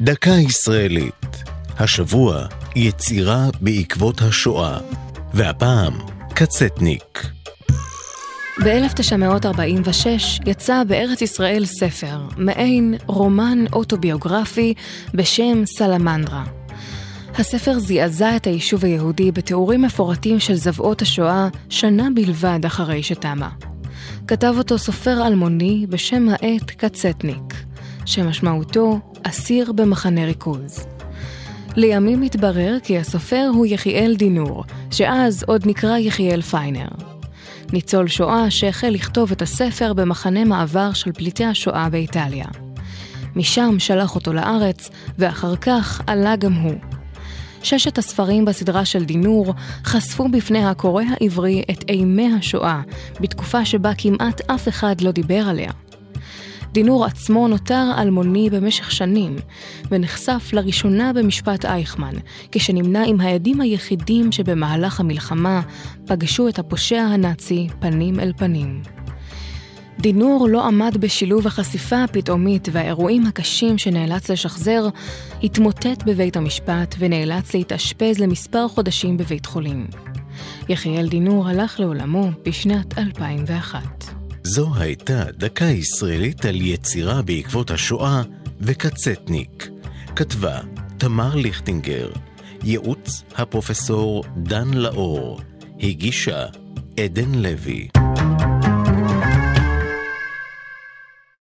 דקה ישראלית. השבוע יצירה בעקבות השואה, והפעם קצטניק. ב-1946 יצא בארץ ישראל ספר, מעין רומן אוטוביוגרפי בשם סלמנדרה. הספר זעזע את היישוב היהודי בתיאורים מפורטים של זוועות השואה שנה בלבד אחרי שתמה. כתב אותו סופר אלמוני בשם העט קצטניק, שמשמעותו אסיר במחנה ריכוז. לימים התברר כי הסופר הוא יחיאל דינור, שאז עוד נקרא יחיאל פיינר. ניצול שואה שהחל לכתוב את הספר במחנה מעבר של פליטי השואה באיטליה. משם שלח אותו לארץ, ואחר כך עלה גם הוא. ששת הספרים בסדרה של דינור חשפו בפני הקורא העברי את אימי השואה, בתקופה שבה כמעט אף אחד לא דיבר עליה. דינור עצמו נותר אלמוני במשך שנים, ונחשף לראשונה במשפט אייכמן, כשנמנה עם העדים היחידים שבמהלך המלחמה פגשו את הפושע הנאצי פנים אל פנים. דינור לא עמד בשילוב החשיפה הפתאומית והאירועים הקשים שנאלץ לשחזר, התמוטט בבית המשפט ונאלץ להתאשפז למספר חודשים בבית חולים. יחיאל דינור הלך לעולמו בשנת 2001. זו הייתה דקה ישראלית על יצירה בעקבות השואה וקצטניק. כתבה תמר ליכטינגר, ייעוץ הפרופסור דן לאור, הגישה עדן לוי.